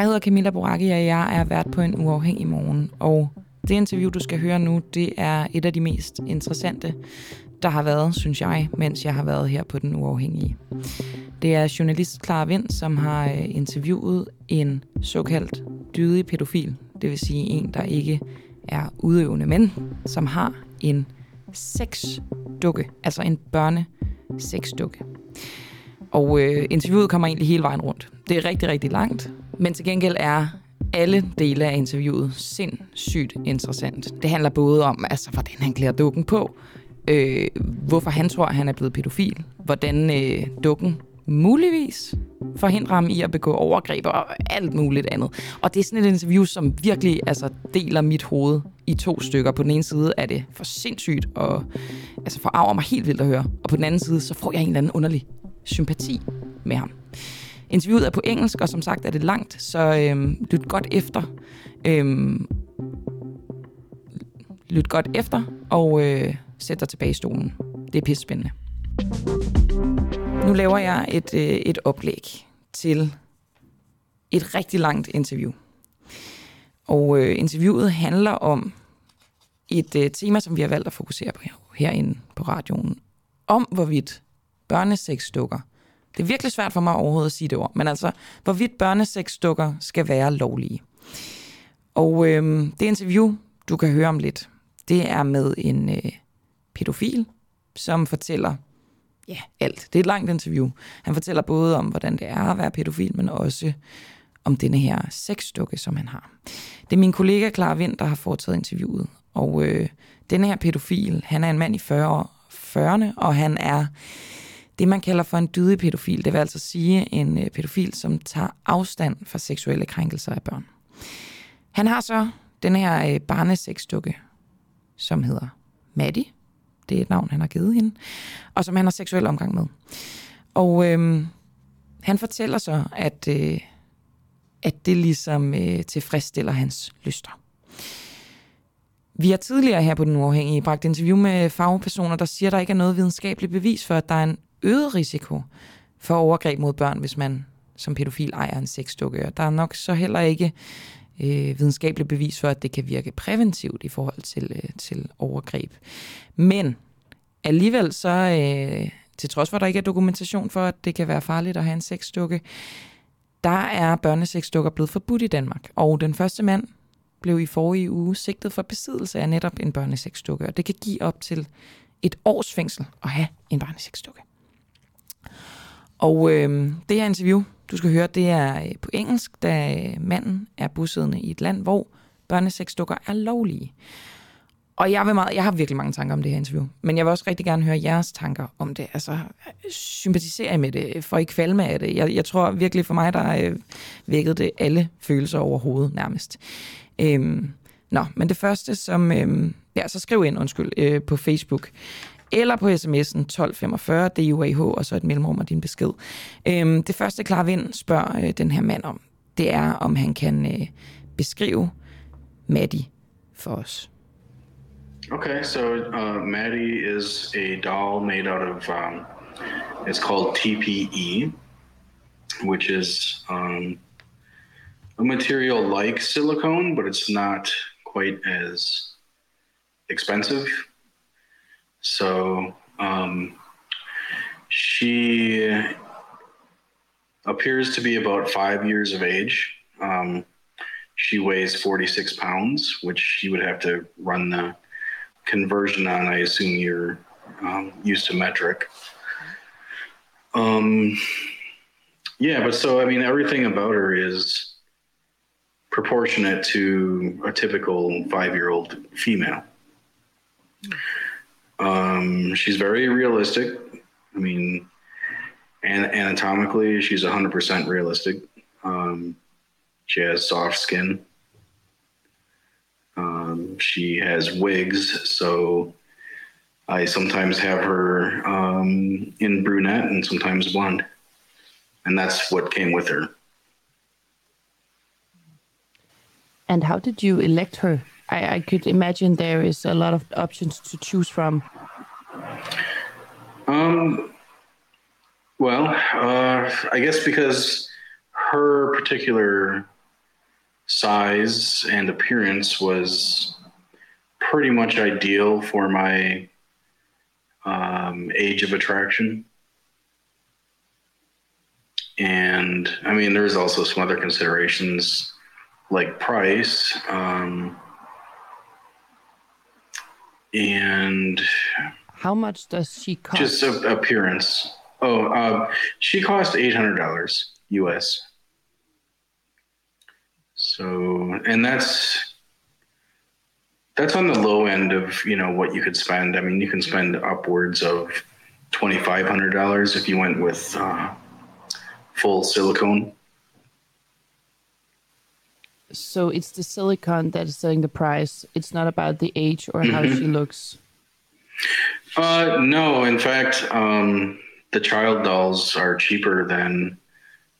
Jeg hedder Camilla Boracchi, og jeg er vært på en uafhængig morgen. Og det interview, du skal høre nu, det er et af de mest interessante, der har været, synes jeg, mens jeg har været her på Den Uafhængige. Det er journalist Clara Vind, som har øh, interviewet en såkaldt dydig pædofil, det vil sige en, der ikke er udøvende, men som har en sexdukke, altså en børne sexdukke. Og øh, interviewet kommer egentlig hele vejen rundt. Det er rigtig, rigtig langt, men til gengæld er alle dele af interviewet sindssygt interessant. Det handler både om, altså, hvordan han klæder dukken på, øh, hvorfor han tror, han er blevet pædofil, hvordan øh, dukken muligvis forhindrer ham i at begå overgreb og alt muligt andet. Og det er sådan et interview, som virkelig altså, deler mit hoved i to stykker. På den ene side er det for sindssygt og altså, forarver mig helt vildt at høre. Og på den anden side, så får jeg en eller anden underlig sympati med ham. Interviewet er på engelsk, og som sagt er det langt, så øhm, lyt godt efter. Øhm, lyt godt efter, og øh, sæt dig tilbage i stolen. Det er pissespændende. Nu laver jeg et, øh, et oplæg til et rigtig langt interview. Og øh, interviewet handler om et øh, tema, som vi har valgt at fokusere på herinde på radioen. Om hvorvidt børnesexdukker, det er virkelig svært for mig overhovedet at sige det ord, men altså, hvorvidt børnesexdukker skal være lovlige. Og øh, det interview, du kan høre om lidt, det er med en øh, pædofil, som fortæller ja, alt. Det er et langt interview. Han fortæller både om, hvordan det er at være pædofil, men også om denne her sexdukke, som han har. Det er min kollega Clara Vind, der har foretaget interviewet. Og øh, denne her pædofil, han er en mand i 40 40'erne, og han er det, man kalder for en dydig pædofil. Det vil altså sige en øh, pædofil, som tager afstand fra seksuelle krænkelser af børn. Han har så den her øh, som hedder Maddie. Det er et navn, han har givet hende. Og som han har seksuel omgang med. Og øh, han fortæller så, at, øh, at det ligesom øh, tilfredsstiller hans lyster. Vi har tidligere her på Den Uafhængige bragt interview med fagpersoner, der siger, at der ikke er noget videnskabeligt bevis for, at der er en øget risiko for overgreb mod børn, hvis man som pædofil ejer en sexdukke. Der er nok så heller ikke øh, videnskabeligt bevis for, at det kan virke præventivt i forhold til, øh, til overgreb. Men alligevel så, øh, til trods for, at der ikke er dokumentation for, at det kan være farligt at have en sexdukke, der er børnesexdukker blevet forbudt i Danmark. Og den første mand blev i forrige uge sigtet for besiddelse af netop en børnesexdukke, og det kan give op til et års fængsel at have en børnesexdukke. Og øh, det her interview, du skal høre, det er øh, på engelsk, da øh, manden er bosiddende i et land, hvor børnesexdukker er lovlige. Og jeg, vil meget, jeg har virkelig mange tanker om det her interview, men jeg vil også rigtig gerne høre jeres tanker om det. Altså, øh, sympatisere med det, for ikke kvalme af det. Jeg, jeg tror virkelig for mig, der øh, vækkede det alle følelser overhovedet nærmest. Øhm, nå, men det første, som... Øhm, ja, så skriv ind, undskyld, øh, på Facebook eller på sms'en 1245 DUAH, og så et mellemrum og din besked. Øhm, det første, Klar Vind spørger øh, den her mand om, det er, om han kan øh, beskrive Maddie for os. Okay, so uh, Maddie is a doll made out of, um, it's called TPE, which is um, a material like silicone, but it's not quite as expensive So um, she appears to be about five years of age. Um, she weighs 46 pounds, which you would have to run the conversion on. I assume you're um, used to metric. Um, yeah, but so I mean, everything about her is proportionate to a typical five year old female. Um, she's very realistic. I mean, anatomically, she's 100% realistic. Um, she has soft skin. Um, she has wigs, so I sometimes have her um, in brunette and sometimes blonde, and that's what came with her. And how did you elect her? I, I could imagine there is a lot of options to choose from. Um, well, uh, I guess because her particular size and appearance was pretty much ideal for my um, age of attraction. And I mean, there's also some other considerations like price. Um, and how much does she cost? Just appearance. Oh, uh, she cost eight hundred dollars US. So, and that's that's on the low end of you know what you could spend. I mean, you can spend upwards of twenty five hundred dollars if you went with uh, full silicone. So it's the silicone that is setting the price. It's not about the age or how she looks. Uh, no, in fact, um, the child dolls are cheaper than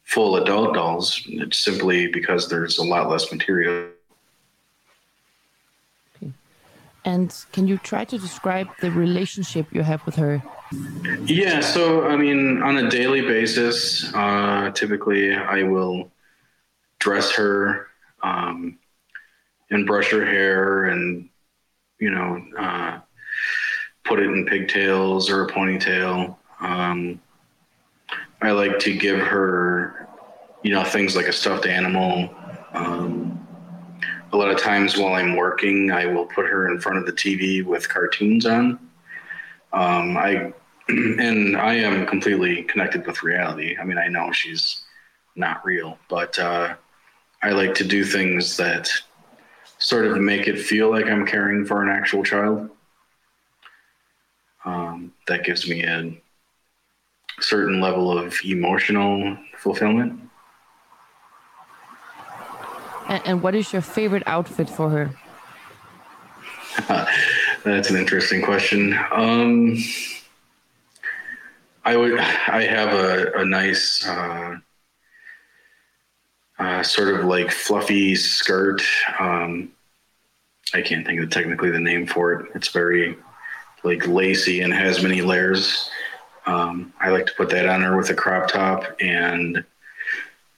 full adult dolls. It's simply because there's a lot less material. Okay. And can you try to describe the relationship you have with her? Yeah, so I mean, on a daily basis, uh, typically I will dress her um, and brush her hair and, you know, uh, put it in pigtails or a ponytail. Um, I like to give her, you know, things like a stuffed animal. Um, a lot of times while I'm working, I will put her in front of the TV with cartoons on. Um, I and I am completely connected with reality. I mean, I know she's not real, but uh, I like to do things that sort of make it feel like I'm caring for an actual child. Um, that gives me a certain level of emotional fulfillment. And, and what is your favorite outfit for her? That's an interesting question. Um, I would. I have a, a nice uh, uh, sort of like fluffy skirt. Um, I can't think of technically the name for it. It's very like lacy and has many layers. Um, I like to put that on her with a crop top and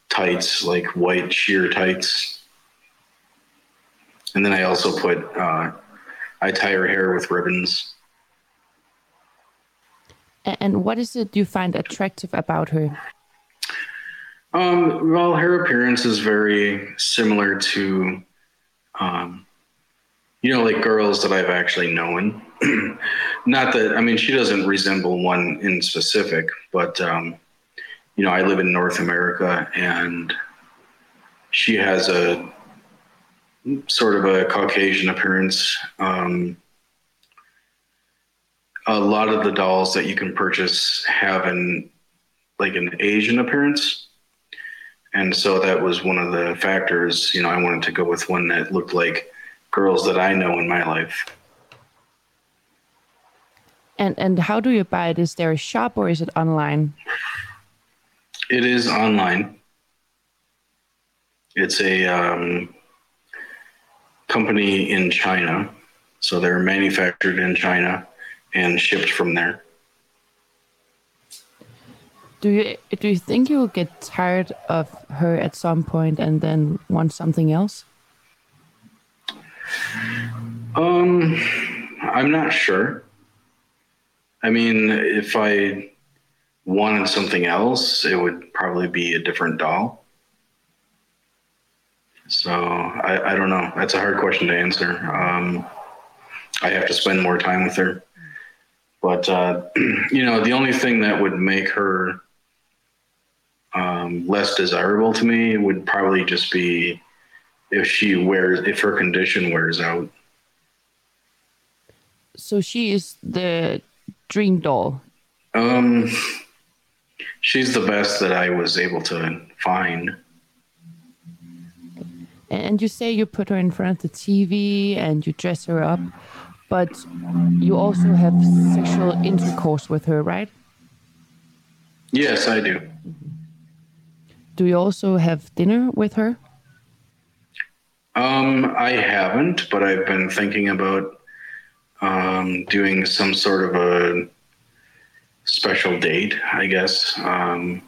tights, like white sheer tights. And then I also put, uh, I tie her hair with ribbons. And what is it you find attractive about her? Um, well, her appearance is very similar to, um, you know, like girls that I've actually known. Not that I mean, she doesn't resemble one in specific, but um, you know, I live in North America, and she has a sort of a Caucasian appearance. Um, a lot of the dolls that you can purchase have an like an Asian appearance and so that was one of the factors. You know, I wanted to go with one that looked like girls that I know in my life. And and how do you buy it? Is there a shop or is it online? It is online. It's a um, company in China, so they're manufactured in China and shipped from there. Do you do you think you will get tired of her at some point and then want something else? Um, I'm not sure. I mean, if I wanted something else, it would probably be a different doll. So I, I don't know. That's a hard question to answer. Um, I have to spend more time with her. But, uh, you know, the only thing that would make her um, less desirable to me would probably just be if she wears if her condition wears out. So she is the dream doll. Um, she's the best that I was able to find. And you say you put her in front of the TV and you dress her up, but you also have sexual intercourse with her, right? Yes, I do. Do you also have dinner with her? Um, I haven't, but I've been thinking about um, doing some sort of a special date, I guess, um,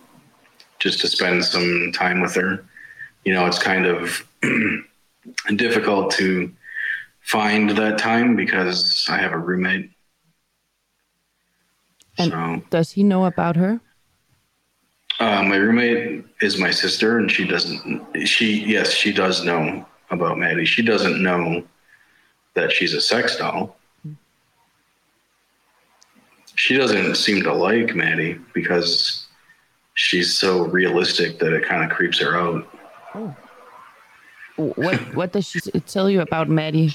just to spend some time with her. you know, it's kind of difficult to find that time because I have a roommate. And so, does he know about her? Uh, my roommate is my sister, and she doesn't. She yes, she does know about Maddie. She doesn't know that she's a sex doll. She doesn't seem to like Maddie because she's so realistic that it kind of creeps her out. What What does she tell you about Maddie?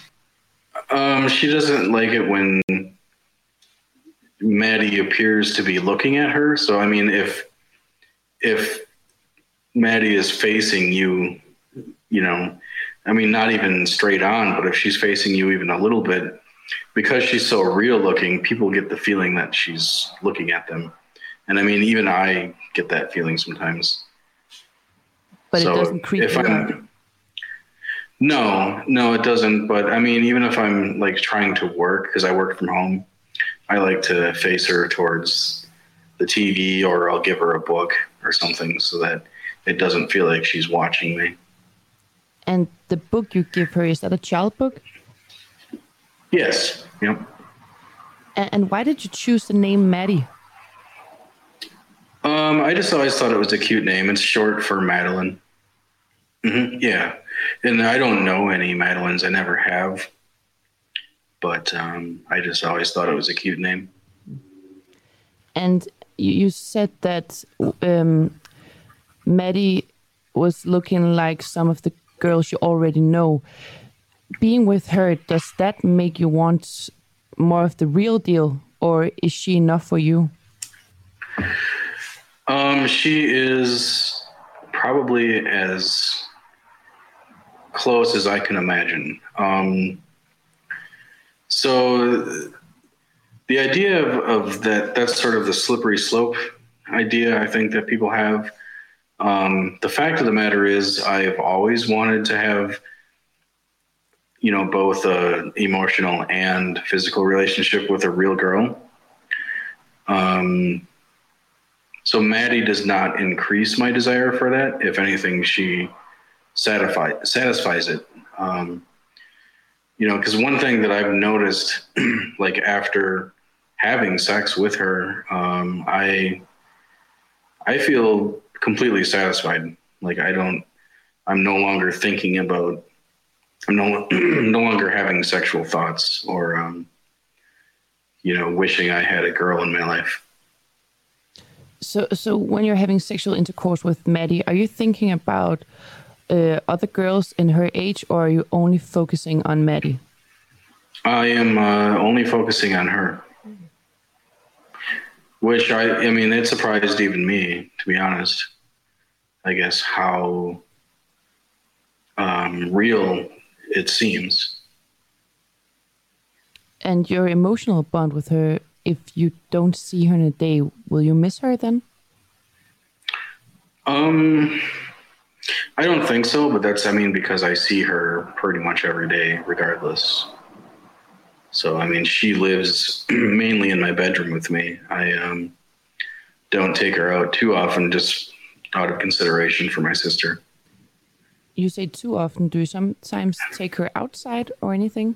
Um, she doesn't like it when Maddie appears to be looking at her. So I mean, if if Maddie is facing you, you know, I mean, not even straight on, but if she's facing you even a little bit, because she's so real looking, people get the feeling that she's looking at them. And I mean, even I get that feeling sometimes. But So it doesn't creep if I'm- out. No, no, it doesn't. But I mean, even if I'm like trying to work, because I work from home, I like to face her towards the TV or I'll give her a book or something so that it doesn't feel like she's watching me. And the book you give her is that a child book? Yes. Yep. And, and why did you choose the name Maddie? Um, I just always thought it was a cute name. It's short for Madeline. hmm yeah. And I don't know any Madelines. I never have. But um, I just always thought it was a cute name. And you, said that um, Maddie was looking like some of the girls you already know. Being with her, does that make you want more of the real deal, or is she enough for you? Um, she is probably as close as I can imagine. Um, so the idea of, of that, that's sort of the slippery slope idea I think that people have. Um, the fact of the matter is I've always wanted to have, you know, both a emotional and physical relationship with a real girl. Um, so Maddie does not increase my desire for that. If anything, she satisfy, satisfies it. Um, you know, because one thing that I've noticed, like after having sex with her, um, I I feel completely satisfied. Like I don't, I'm no longer thinking about, I'm no no longer having sexual thoughts or, um, you know, wishing I had a girl in my life. So, so when you're having sexual intercourse with Maddie, are you thinking about uh, other girls in her age, or are you only focusing on Maddie? I am uh, only focusing on her, which I, I mean, it surprised even me, to be honest. I guess how um, real it seems. And your emotional bond with her, if you don't see her in a day, will you miss her then? Um, I don't think so, but that's, I mean, because I see her pretty much every day, regardless. So, I mean, she lives mainly in my bedroom with me. I um, don't take her out too often, just out of consideration for my sister. You say too often. Do you sometimes take her outside or anything?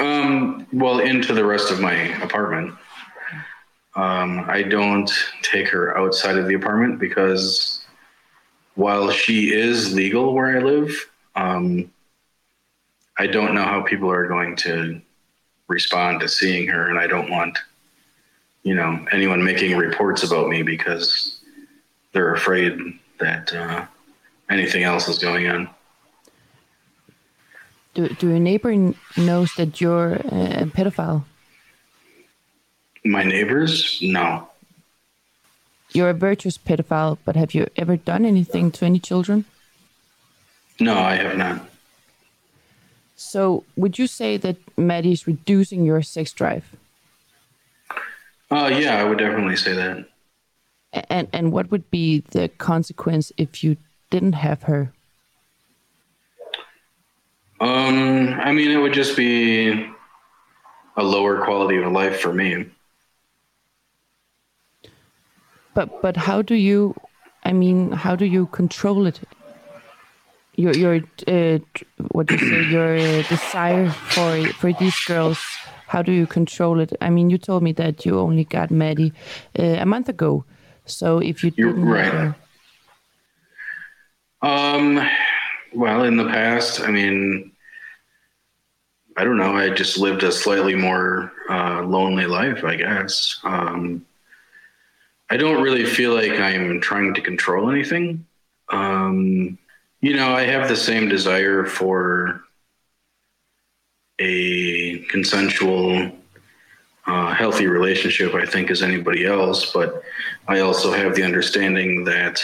Um, well, into the rest of my apartment. Um, I don't take her outside of the apartment because while she is legal where I live, um, I don't know how people are going to respond to seeing her, and I don't want, you know, anyone making reports about me because they're afraid that uh, anything else is going on. Do, do your neighbor knows that you're a pedophile? My neighbors, no. You're a virtuous pedophile, but have you ever done anything to any children? No, I have not. So, would you say that Maddie is reducing your sex drive? Uh, yeah, I would definitely say that. And and what would be the consequence if you didn't have her? Um, I mean, it would just be a lower quality of life for me. But but how do you? I mean, how do you control it? Your your uh, what do you say your uh, desire for for these girls how do you control it i mean you told me that you only got maddie uh, a month ago so if you You're didn't right. her- Um, well, in the past, I mean, I don't know. I just lived a slightly more uh, lonely life, I guess. Um, I don't really feel like I'm trying to control anything. Um, you know, I have the same desire for a consensual, uh, healthy relationship, I think, as anybody else. But I also have the understanding that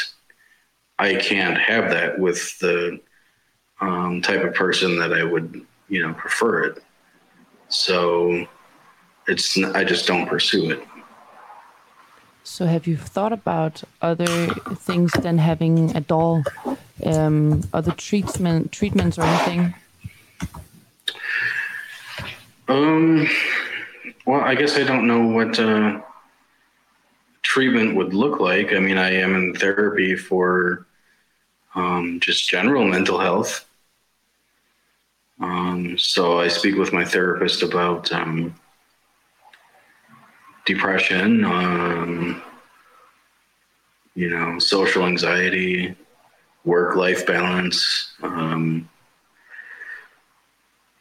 I can't have that with the um, type of person that I would, you know, prefer it. So it's I just don't pursue it. So have you thought about other things than having a doll, um, other treatment treatments or anything? Um, well, I guess I don't know what uh, treatment would look like. I mean, I am in therapy for um, just general mental health. Um, so I speak with my therapist about um, depression, um, you know, social anxiety, work-life balance. Um,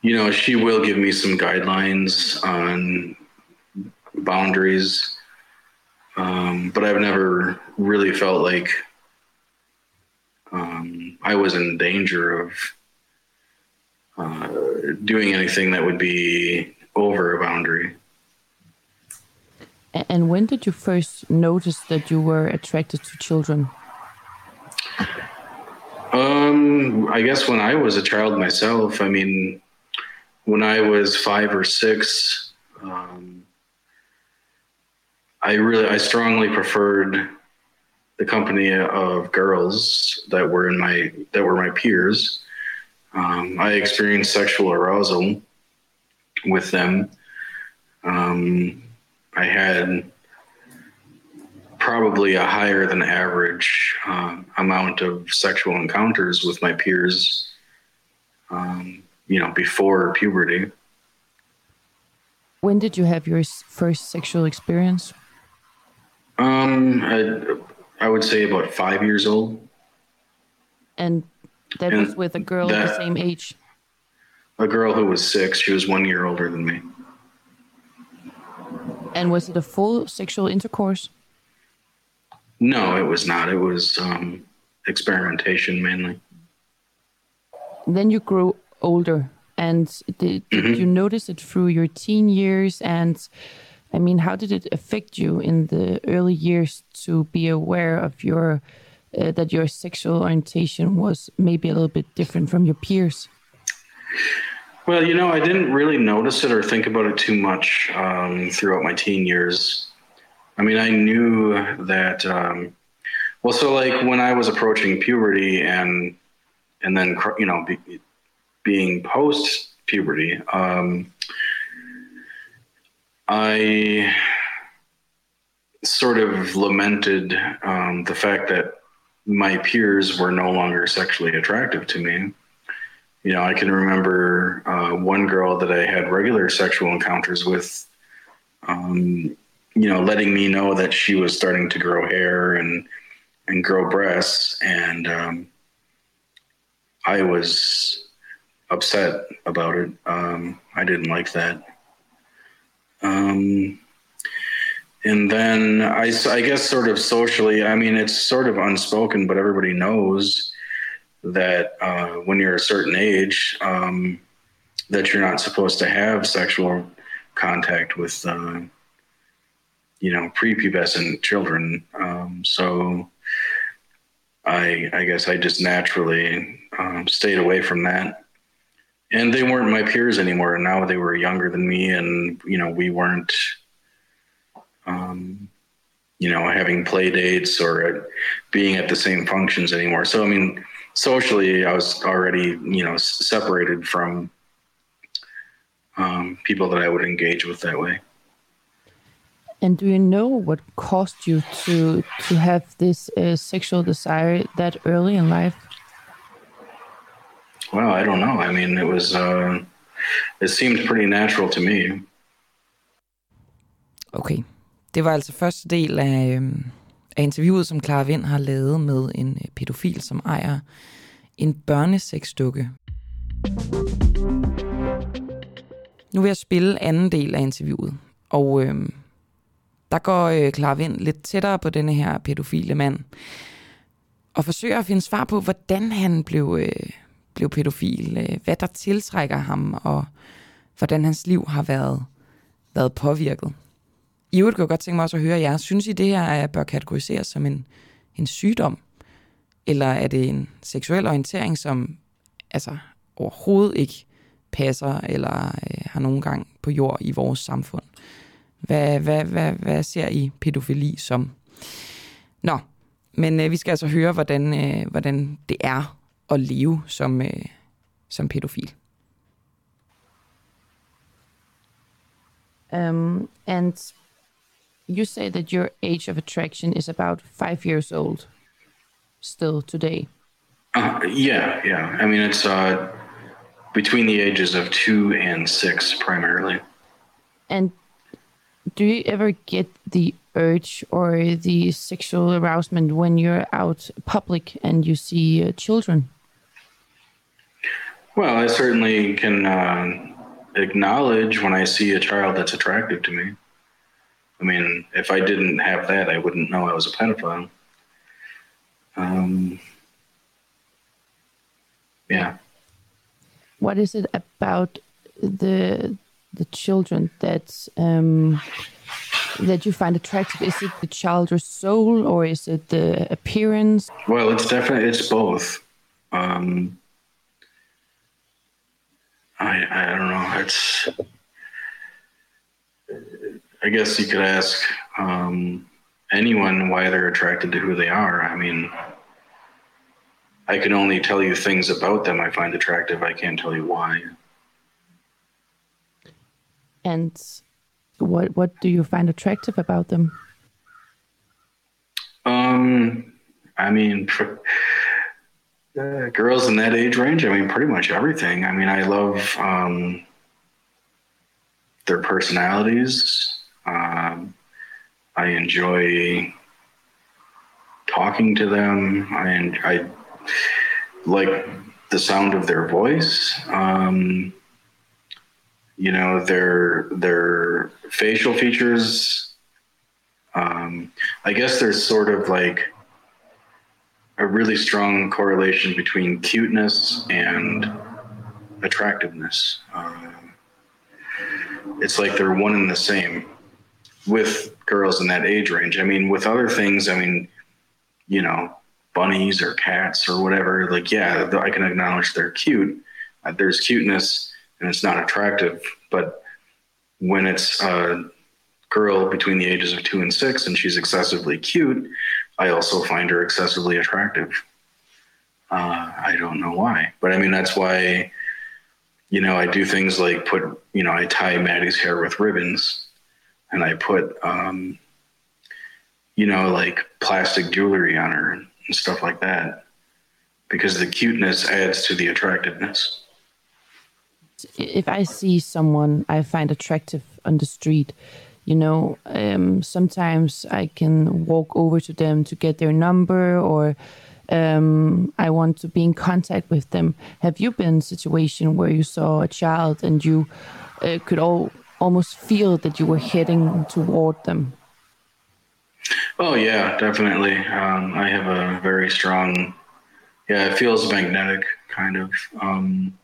you know, she will give me some guidelines on boundaries, um, but I've never really felt like um, I was in danger of uh, doing anything that would be over a boundary. And when did you first notice that you were attracted to children? Um, I guess when I was a child myself, I mean, when I was five or six, um, I really, I strongly preferred the company of girls that were in my, that were my peers. Um, I experienced sexual arousal with them. Um, I had probably a higher than average um, amount of sexual encounters with my peers, um, you know, before puberty. When did you have your first sexual experience? Um, I, I would say about five years old. And that And was with a girl the same age. A girl who was six, she was one year older than me. And was it a full sexual intercourse? No, it was not. It was um, experimentation mainly. Then you grew older. And did, did you notice it through your teen years? And I mean, how did it affect you in the early years to be aware of your uh, that your sexual orientation was maybe a little bit different from your peers? Well, you know, I didn't really notice it or think about it too much um, throughout my teen years. I mean, I knew that. Um, well, so like when I was approaching puberty and and then you know be, being post puberty, um, I sort of lamented um, the fact that my peers were no longer sexually attractive to me you know, I can remember uh, one girl that I had regular sexual encounters with, um, you know, letting me know that she was starting to grow hair and and grow breasts, and um, I was upset about it. Um, I didn't like that. Um, and then I, I guess, sort of socially, I mean, it's sort of unspoken, but everybody knows that uh, when you're a certain age, um, that you're not supposed to have sexual contact with, uh, you know, prepubescent children. Um, so I, I guess I just naturally um, stayed away from that. And they weren't my peers anymore. And now they were younger than me, and you know, we weren't, um, you know, having play dates or being at the same functions anymore. So I mean socially, I was already, you know, separated from um, people that I would engage with that way. And do you know what caused you to to have this uh, sexual desire that early in life? Well, I don't know. I mean, it was, uh, it seemed pretty natural to me. Okay. Det var altså første del af, øhm, af interviewet, som Clara Vind har lavet med en øh, pædofil, som ejer en børnesexdukke. Nu vil jeg spille anden del af interviewet, og øhm, der går øh, Clara Vind lidt tættere på denne her pædofile mand, og forsøger at finde svar på, hvordan han blev, øh, blev pædofil, øh, hvad der tiltrækker ham, og hvordan hans liv har været, været påvirket. I øvrigt kunne jeg godt tænke mig også at høre jer. Synes I, det her er, bør kategoriseres som en, en sygdom? Eller er det en seksuel orientering, som altså, overhovedet ikke passer eller øh, har nogen gang på jord i vores samfund? Hvad, hvad, hvad, hvad ser I pædofili som? Nå, men øh, vi skal altså høre, hvordan, øh, hvordan det er at leve som, øh, som pædofil. Um, and you say that your age of attraction is about five years old still today. Uh, yeah, yeah. I mean, it's uh, between the ages of two and six primarily. And do you ever get the urge or the sexual arousement when you're out public and you see uh, children? Well, I certainly can uh, acknowledge when I see a child that's attractive to me. I mean, if I didn't have that, I wouldn't know I was a pedophile. Um, yeah. What is it about the the children that um, that you find attractive? Is it the child's soul or is it the appearance? Well, it's definitely it's both. Um, I I don't know. It's I guess you could ask um, anyone why they're attracted to who they are. I mean, I can only tell you things about them I find attractive. I can't tell you why. And what what do you find attractive about them? Um, I mean, uh, girls in that age range. I mean, pretty much everything. I mean, I love um, their personalities. Um, I enjoy talking to them. I, I like the sound of their voice. Um, you know, their their facial features. Um, I guess there's sort of like a really strong correlation between cuteness and attractiveness. Um, it's like they're one and the same with girls in that age range. I mean, with other things, I mean, you know, bunnies or cats or whatever, like, yeah, I can acknowledge they're cute. Uh, there's cuteness and it's not attractive. But when it's a girl between the ages of two and six and she's excessively cute, I also find her excessively attractive. Uh, I don't know why, but I mean, that's why, you know, I do things like put, you know, I tie Maddie's hair with ribbons and I put, um, you know, like plastic jewelry on her and stuff like that because the cuteness adds to the attractiveness. If I see someone I find attractive on the street, you know, um, sometimes I can walk over to them to get their number or um, I want to be in contact with them. Have you been in a situation where you saw a child and you uh, could all almost feel that you were heading toward them? Oh yeah, definitely. Um, I have a very strong. Yeah, it feels magnetic, kind of. Um,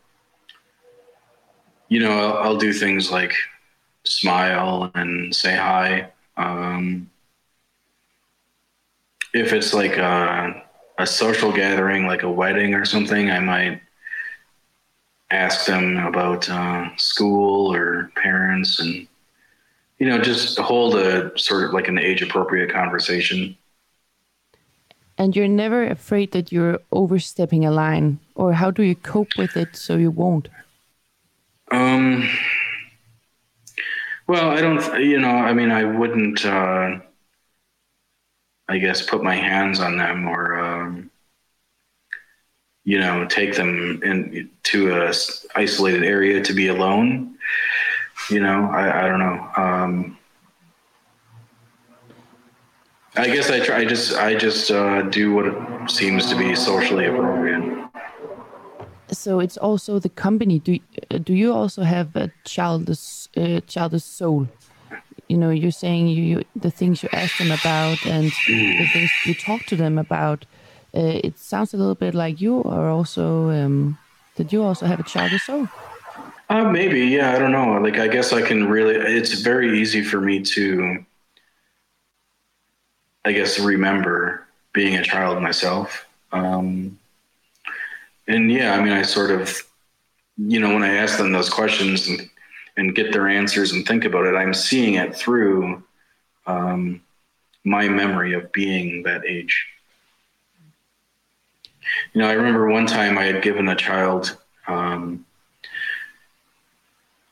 you know, I'll, I'll, do things like smile and say hi. Um, if it's like a, a social gathering, like a wedding or something, I might ask them about uh, school or parents and you know just hold a sort of like an age appropriate conversation and you're never afraid that you're overstepping a line or how do you cope with it so you won't um well i don't you know i mean i wouldn't uh i guess put my hands on them or um you know, take them in to a isolated area to be alone. You know, I, I don't know. Um, I guess I try. I just I just uh, do what seems to be socially appropriate. So it's also the company. Do do you also have a childish uh, childish soul? You know, you're saying you, you the things you ask them about and the things you talk to them about. Uh, it sounds a little bit like you are also. Um, did you also have a childish soul? Uh, maybe, yeah. I don't know. Like, I guess I can really. It's very easy for me to I guess, remember being a child myself. Um, and yeah, I mean, I sort of, you know, when I ask them those questions and, and get their answers and think about it, I'm seeing it through um, my memory of being that age. You know, I remember one time I had given a child um,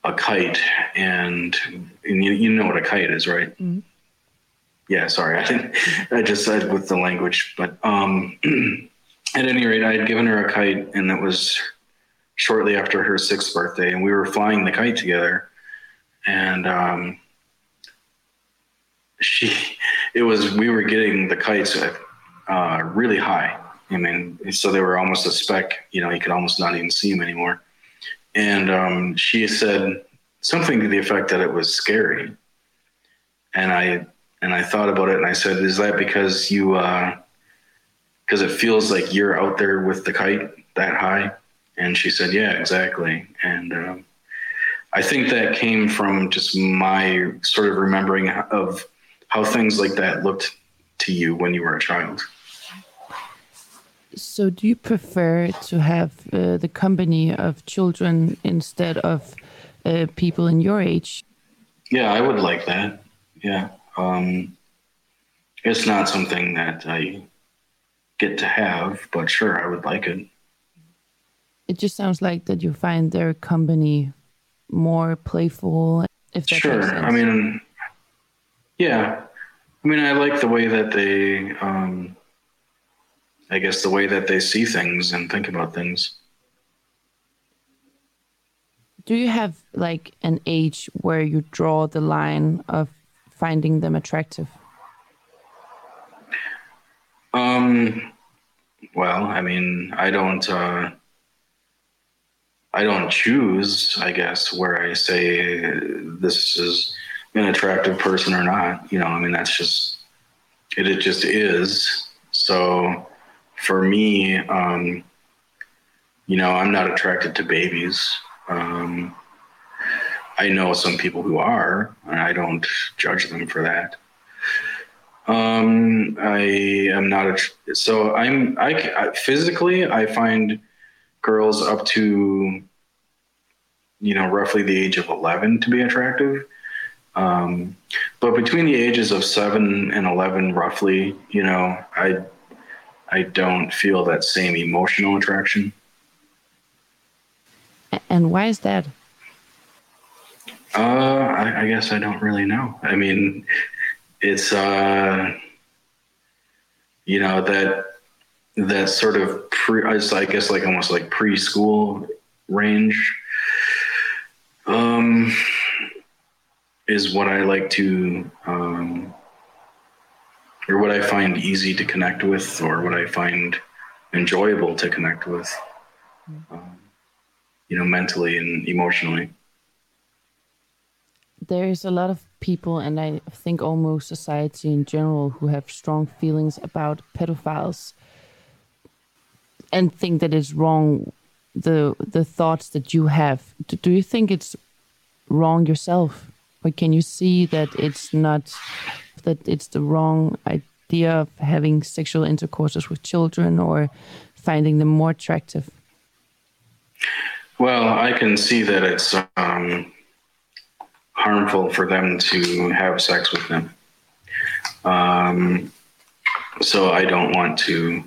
a kite, and, and you, you, know what a kite is, right? Mm-hmm yeah, sorry, I I just said with the language, but um, at any rate, I had given her a kite, and it was shortly after her sixth birthday, and we were flying the kite together, and um, she, it was we were getting the kites uh, really high. I mean, so they were almost a speck. You know, you could almost not even see them anymore. And um, she said something to the effect that it was scary, and I and I thought about it and I said, is that because you, because it feels like you're out there with the kite that high? And she said, yeah, exactly. And um, I think that came from just my sort of remembering of how things like that looked to you when you were a child. So, do you prefer to have uh, the company of children instead of uh, people in your age? Yeah, I would like that. Yeah. Um, it's not something that I get to have, but sure, I would like it. It just sounds like that you find their company more playful. If that sure, I mean, yeah, I mean, I like the way that they, um, I guess, the way that they see things and think about things. Do you have like an age where you draw the line of finding them attractive? Um, well, I mean, I don't, uh, I don't choose, I guess, where I say this is an attractive person or not. You know, I mean, that's just, it, it just is. So for me, um, you know, I'm not attracted to babies. Um, I know some people who are, and I don't judge them for that. Um, I am not a, so I'm, I, I physically, I find girls up to, you know, roughly the age of 11 to be attractive. Um, but between the ages of seven and 11, roughly, you know, I, I don't feel that same emotional attraction. And why is that? Uh, I, I, guess I don't really know. I mean, it's uh, you know that that sort of pre, I guess like almost like preschool range. Um, is what I like to, um, or what I find easy to connect with, or what I find enjoyable to connect with, um, you know, mentally and emotionally there is a lot of people, and I think almost society in general, who have strong feelings about pedophiles and think that it's wrong. The the thoughts that you have. Do, do you think it's wrong yourself, or can you see that it's not that it's the wrong idea of having sexual intercourses with children or finding them more attractive? Well, I can see that it's um, harmful for them to have sex with them. Um, so I don't want to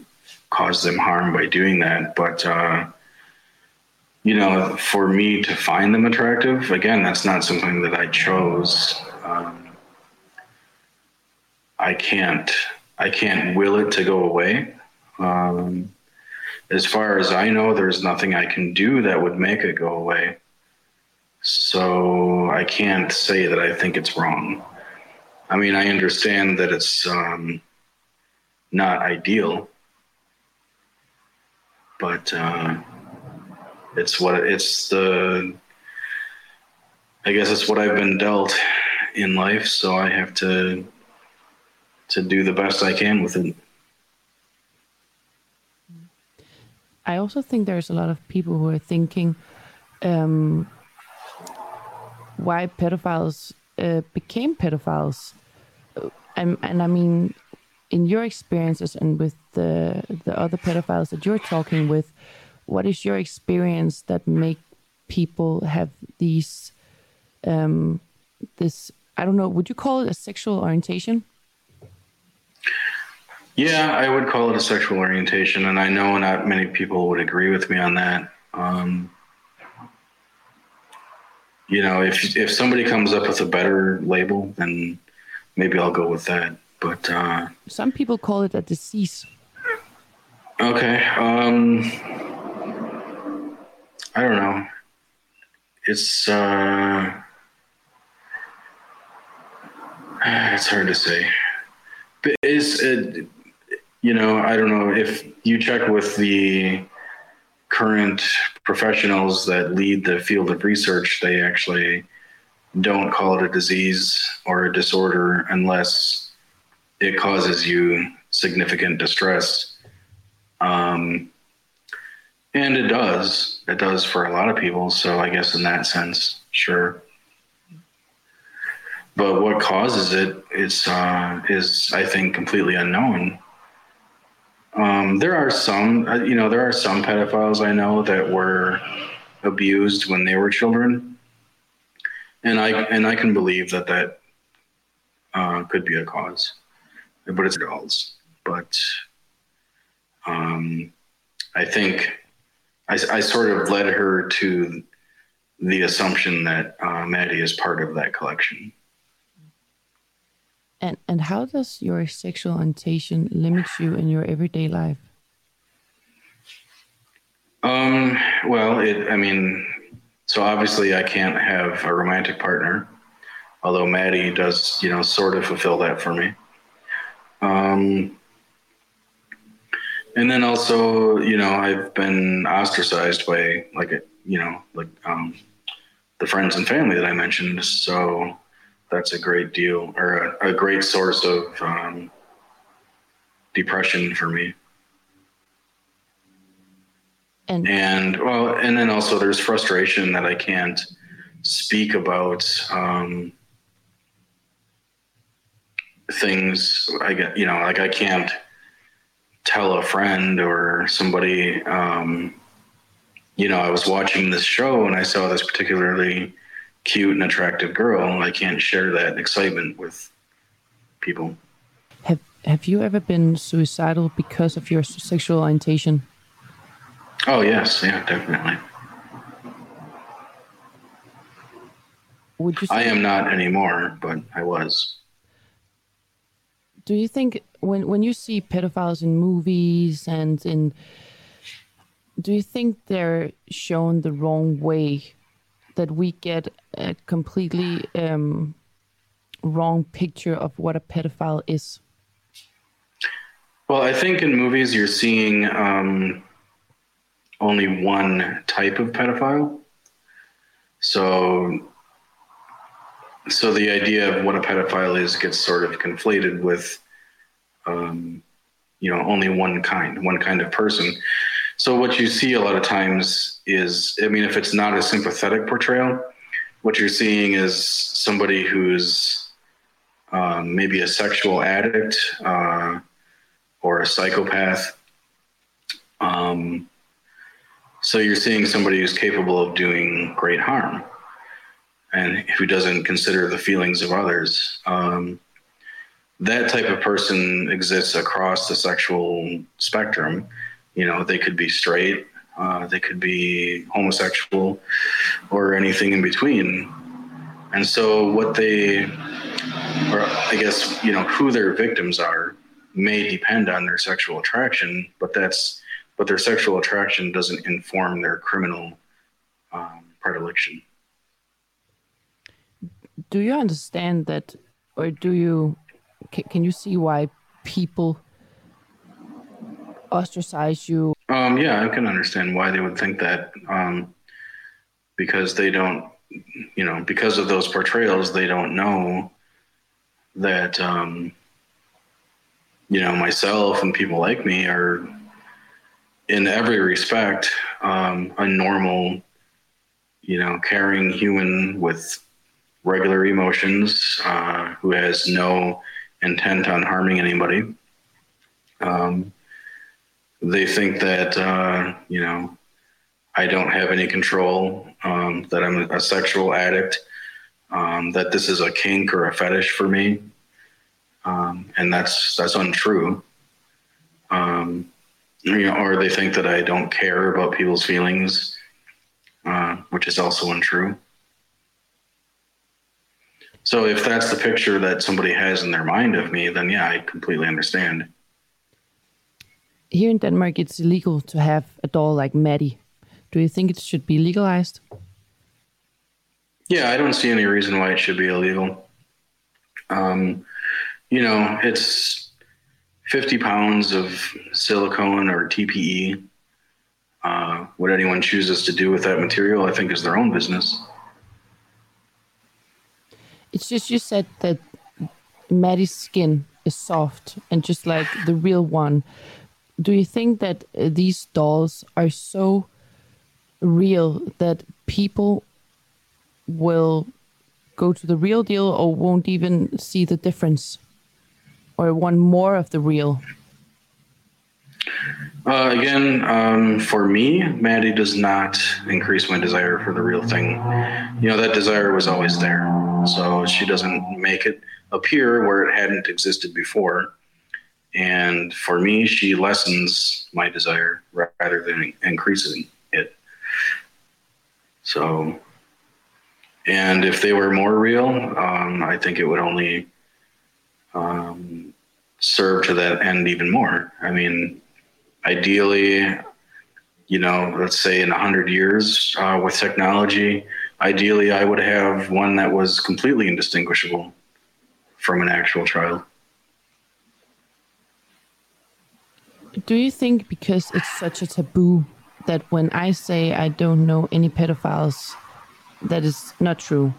cause them harm by doing that. But, uh, you know, for me to find them attractive, again, that's not something that I chose. Um, I can't, I can't will it to go away. Um, as far as I know, there's nothing I can do that would make it go away. So I can't say that I think it's wrong. I mean, I understand that it's um, not ideal, but uh, it's what it's the. I guess it's what I've been dealt in life, so I have to to do the best I can with it. I also think there's a lot of people who are thinking um, why pedophiles uh, became pedophiles. And, and I mean, in your experiences and with the the other pedophiles that you're talking with, what is your experience that make people have these um, this I don't know, would you call it a sexual orientation? Yeah, I would call it a sexual orientation, and I know not many people would agree with me on that. Um, you know, if if somebody comes up with a better label, then maybe I'll go with that. But uh, some people call it a disease. Okay, um, I don't know. It's uh, it's hard to say. But is it? you know, I don't know if you check with the current professionals that lead the field of research, they actually don't call it a disease or a disorder unless it causes you significant distress. Um, and it does. It does for a lot of people. So I guess in that sense, sure. But what causes it is, uh, is I think completely unknown. Um, there are some, uh, you know, there are some pedophiles I know that were abused when they were children, and I and I can believe that that uh, could be a cause, but it's adults. But um, I think I, I, sort of led her to the assumption that uh, Maddie is part of that collection. And and how does your sexual orientation limit you in your everyday life? Um. Well, it. I mean, so obviously I can't have a romantic partner, although Maddie does, you know, sort of fulfill that for me. Um. And then also, you know, I've been ostracized by like, you know, like um, the friends and family that I mentioned. So that's a great deal or a, a great source of um, depression for me. And, and well, and then also there's frustration that I can't speak about um, things. I get, you know, like I can't tell a friend or somebody. Um, you know, I was watching this show and I saw this particularly cute and attractive girl, I can't share that excitement with people. Have Have you ever been suicidal because of your sexual orientation? Oh yes, yeah, definitely. Would you? I am not anymore, but I was. Do you think when when you see pedophiles in movies and in, do you think they're shown the wrong way that we get a completely um, wrong picture of what a pedophile is? Well, I think in movies you're seeing um, only one type of pedophile. So, so the idea of what a pedophile is gets sort of conflated with, um, you know, only one kind, one kind of person. So what you see a lot of times is, I mean, if it's not a sympathetic portrayal, what you're seeing is somebody who's um, maybe a sexual addict uh, or a psychopath. Um, so you're seeing somebody who's capable of doing great harm and who doesn't consider the feelings of others. Um, that type of person exists across the sexual spectrum you know, they could be straight, uh, they could be homosexual, or anything in between. And so, what they, or I guess, you know, who their victims are may depend on their sexual attraction, but that's but their sexual attraction doesn't inform their criminal um, predilection. Do you understand that, or do you? Can, can you see why people ostracize you? Um, yeah, I can understand why they would think that. Um, because they don't, you know, because of those portrayals, they don't know that, um, you know, myself and people like me are, in every respect, um, a normal, you know, caring human with regular emotions uh, who has no intent on harming anybody. Um, they think that uh, you know I don't have any control, um, that I'm a sexual addict, um, that this is a kink or a fetish for me, um, and that's that's untrue. Um, you know, or they think that I don't care about people's feelings, uh, which is also untrue. So if that's the picture that somebody has in their mind of me, then yeah, I completely understand. Here in Denmark, it's illegal to have a doll like Maddie. Do you think it should be legalized? Yeah, I don't see any reason why it should be illegal. Um, you know, it's 50 pounds of silicone or TPE. Uh, what anyone chooses to do with that material, I think, is their own business. It's just you said that Maddie's skin is soft and just like the real one. Do you think that uh, these dolls are so real that people will go to the real deal or won't even see the difference or want more of the real? Uh, again, um, for me, Maddie does not increase my desire for the real thing. You know, that desire was always there. So she doesn't make it appear where it hadn't existed before. And for me, she lessens my desire rather than increasing it. So, and if they were more real, um, I think it would only um, serve to that end even more. I mean, ideally, you know, let's say in 100 years uh, with technology, ideally I would have one that was completely indistinguishable from an actual child. Do you think because it's such a taboo that when I say I don't know any pedophiles, that is not true?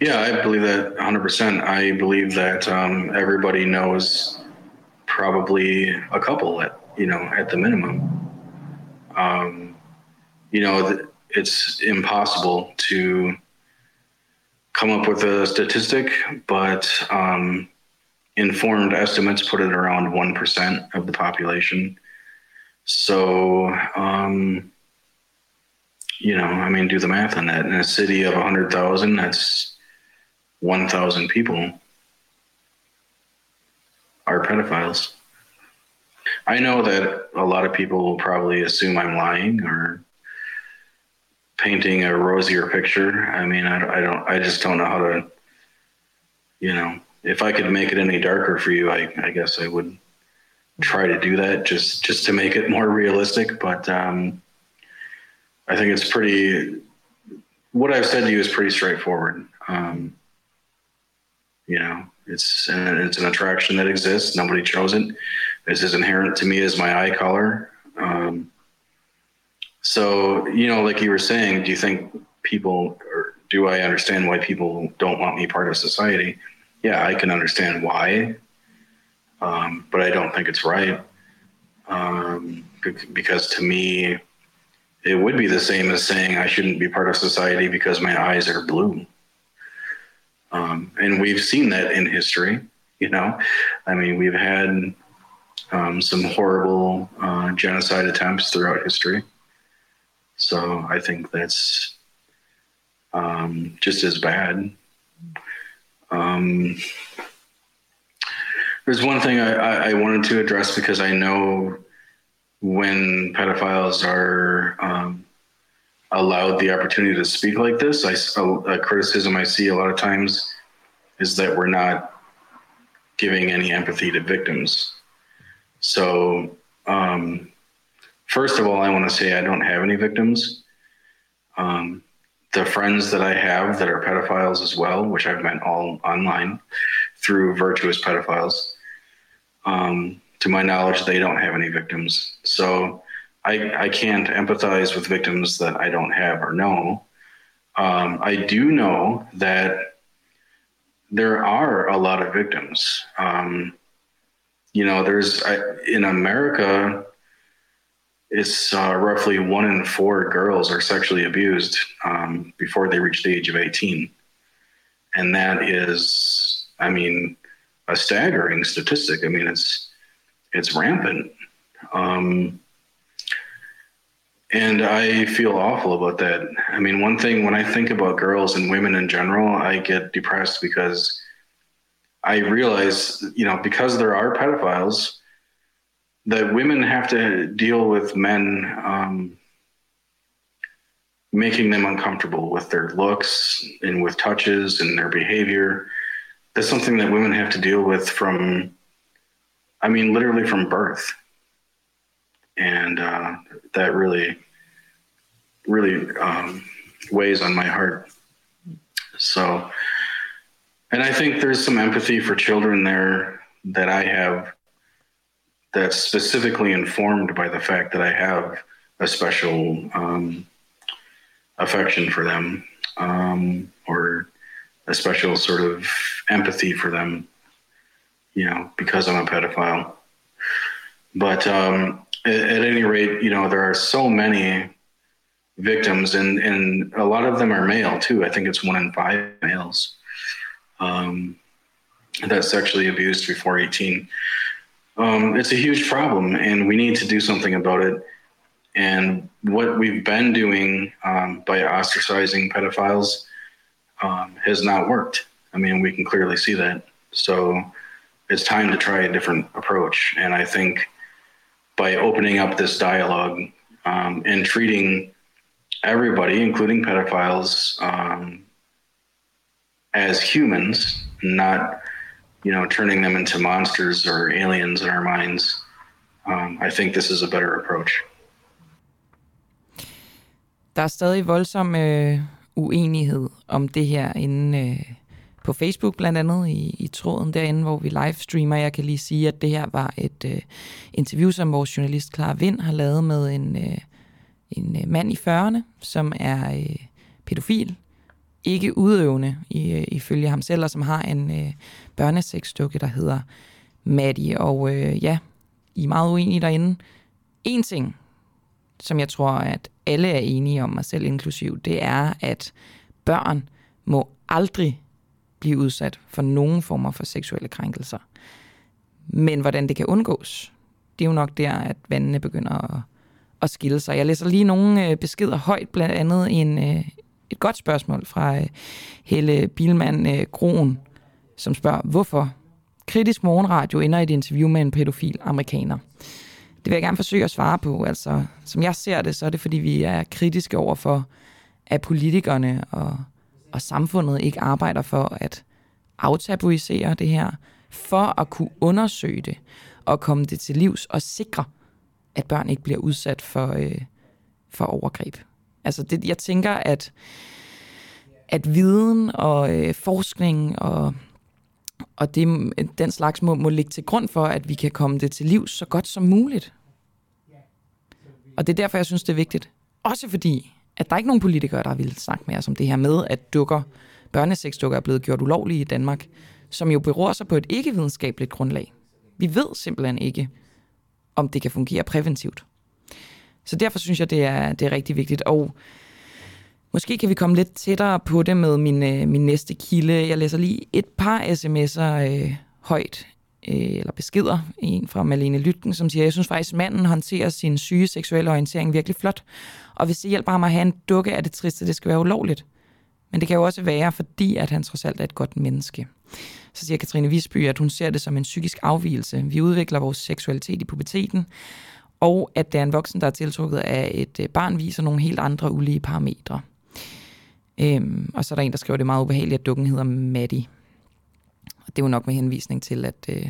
Yeah, I believe that 100%. I believe that um, everybody knows probably a couple at, you know, at the minimum. Um, you know, it's impossible to come up with a statistic, but um, informed estimates put it around 1% of the population. So, um, you know, I mean, do the math on that. In a city of 100,000, that's 1,000 people are pedophiles. I know that a lot of people will probably assume I'm lying or painting a rosier picture. I mean, I, I don't, I just don't know how to, you know, if I could make it any darker for you, I, I guess I would try to do that just, just to make it more realistic. But um, I think it's pretty, what I've said to you is pretty straightforward. Um, you know, it's an, it's an attraction that exists. Nobody chose it. It's as inherent to me as my eye color. Um, so, you know, like you were saying, do you think people, or do I understand why people don't want me part of society? Yeah, I can understand why, um, but I don't think it's right. Um, because to me, it would be the same as saying I shouldn't be part of society because my eyes are blue. Um, and we've seen that in history. You know, I mean, we've had um, some horrible uh, genocide attempts throughout history. So I think that's um, just as bad. Um, there's one thing I, I, wanted to address because I know when pedophiles are um, allowed the opportunity to speak like this. I, a, a criticism I see a lot of times is that we're not giving any empathy to victims. So Um, first of all, I want to say I don't have any victims. Um, the friends that I have that are pedophiles as well, which I've met all online through virtuous pedophiles, um, to my knowledge, they don't have any victims. So I, I can't empathize with victims that I don't have or know. Um, I do know that there are a lot of victims. Um, you know, there's I, in America, it's uh, roughly one in four girls are sexually abused um, before they reach the age of 18. And that is, I mean, a staggering statistic. I mean, it's it's rampant. Um, and I feel awful about that. I mean, one thing when I think about girls and women in general, I get depressed because I realize, you know, because there are pedophiles, that women have to deal with men um, making them uncomfortable with their looks and with touches and their behavior. That's something that women have to deal with from, I mean, literally from birth. And uh, that really, really um, weighs on my heart. So, and I think there's some empathy for children there that I have that's specifically informed by the fact that I have a special um, affection for them um, or a special sort of empathy for them, you know, because I'm a pedophile. But um, at, at, any rate, you know, there are so many victims, and, and a lot of them are male too. I think it's one in five males um, that's sexually abused before 18. Um, it's a huge problem, and we need to do something about it. And what we've been doing um, by ostracizing pedophiles um, has not worked. I mean, we can clearly see that. So it's time to try a different approach. And I think by opening up this dialogue um, and treating everybody, including pedophiles, um, as humans, not you know turning them into monsters or aliens in our minds. Um, I think this is a better approach. Der er stadig voldsom øh, uenighed om det her inde øh, på Facebook, blandt andet i, i tråden derinde, hvor vi livestreamer. Jeg kan lige sige, at det her var et øh, interview, som vores journalist Clara Vind har lavet med en, øh, en øh, mand i 40'erne, som er øh, pædofil, ikke udøvende i, øh, ifølge ham selv, og som har en øh, børnesexdukke, der hedder Maddie. Og øh, ja, I er meget uenige derinde. En ting, som jeg tror, at alle er enige om, mig selv inklusiv, det er, at børn må aldrig blive udsat for nogen former for seksuelle krænkelser. Men hvordan det kan undgås, det er jo nok der, at vandene begynder at, at skille sig. Jeg læser lige nogle øh, beskeder højt, blandt andet en, øh, et godt spørgsmål fra øh, Helle Bilman øh, Groen, som spørger, hvorfor kritisk morgenradio ender i et interview med en pædofil amerikaner. Det vil jeg gerne forsøge at svare på. Altså, som jeg ser det, så er det, fordi vi er kritiske over for, at politikerne og, og samfundet ikke arbejder for at aftabuisere det her, for at kunne undersøge det og komme det til livs og sikre, at børn ikke bliver udsat for, øh, for overgreb. Altså, det, jeg tænker, at, at viden og øh, forskning og og det, den slags må, må ligge til grund for, at vi kan komme det til liv så godt som muligt. Og det er derfor, jeg synes, det er vigtigt. Også fordi, at der er ikke nogen politikere, der vil snakke med os om det her med, at dukker, børnesexdukker er blevet gjort ulovlige i Danmark, som jo beror sig på et ikke-videnskabeligt grundlag. Vi ved simpelthen ikke, om det kan fungere præventivt. Så derfor synes jeg, det er, det er rigtig vigtigt. Og måske kan vi komme lidt tættere på det med min, øh, min næste kilde. Jeg læser lige et par sms'er øh, højt øh, eller beskeder. En fra Malene Lytken, som siger, jeg synes faktisk, manden håndterer sin syge seksuelle orientering virkelig flot. Og hvis det hjælper ham at have en dukke, er det trist, at det skal være ulovligt. Men det kan jo også være, fordi at han trods alt er et godt menneske. Så siger Katrine Visby, at hun ser det som en psykisk afvielse. Vi udvikler vores seksualitet i puberteten, og at det er en voksen, der er tiltrukket af et øh, barn, viser nogle helt andre ulige parametre. Øhm, og så er der en, der skriver, at det er meget ubehageligt, at dukken hedder Maddie. Og det er jo nok med henvisning til, at, øh,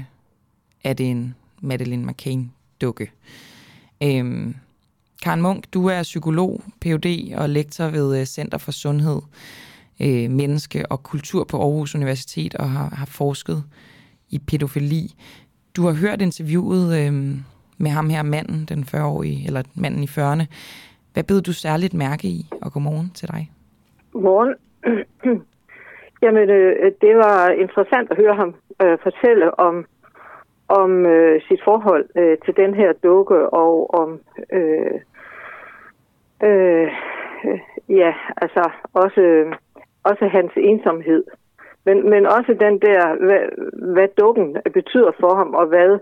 er det en Madeline McCain dukke. Øhm, Karen Munk, du er psykolog, Ph.D. og lektor ved øh, Center for Sundhed, øh, Menneske og Kultur på Aarhus Universitet og har, har forsket i pædofili. Du har hørt interviewet øh, med ham her, manden, den 40-årige, eller manden i 40'erne. Hvad beder du særligt mærke i, og godmorgen til dig? Godmorgen. Jamen, øh, det var interessant at høre ham øh, fortælle om om øh, sit forhold øh, til den her dukke og om øh, øh, øh ja, altså også øh, også hans ensomhed. Men, men også den der, hvad, hvad dukken betyder for ham, og hvad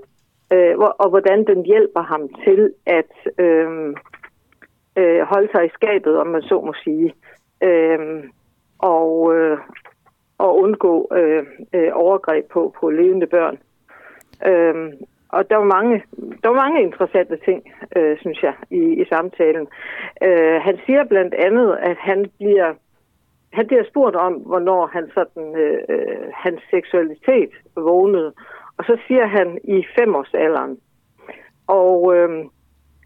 øh, og hvordan den hjælper ham til at øh, øh, holde sig i skabet, om man så må sige, øh, og, øh, og undgå øh, øh, overgreb på, på levende børn. Øh, og der var mange, der var mange interessante ting, øh, synes jeg, i, i samtalen. Øh, han siger blandt andet, at han bliver han bliver spurgt om, hvornår han sådan, øh, øh hans seksualitet vågnede. Og så siger han i femårsalderen. Og, øh,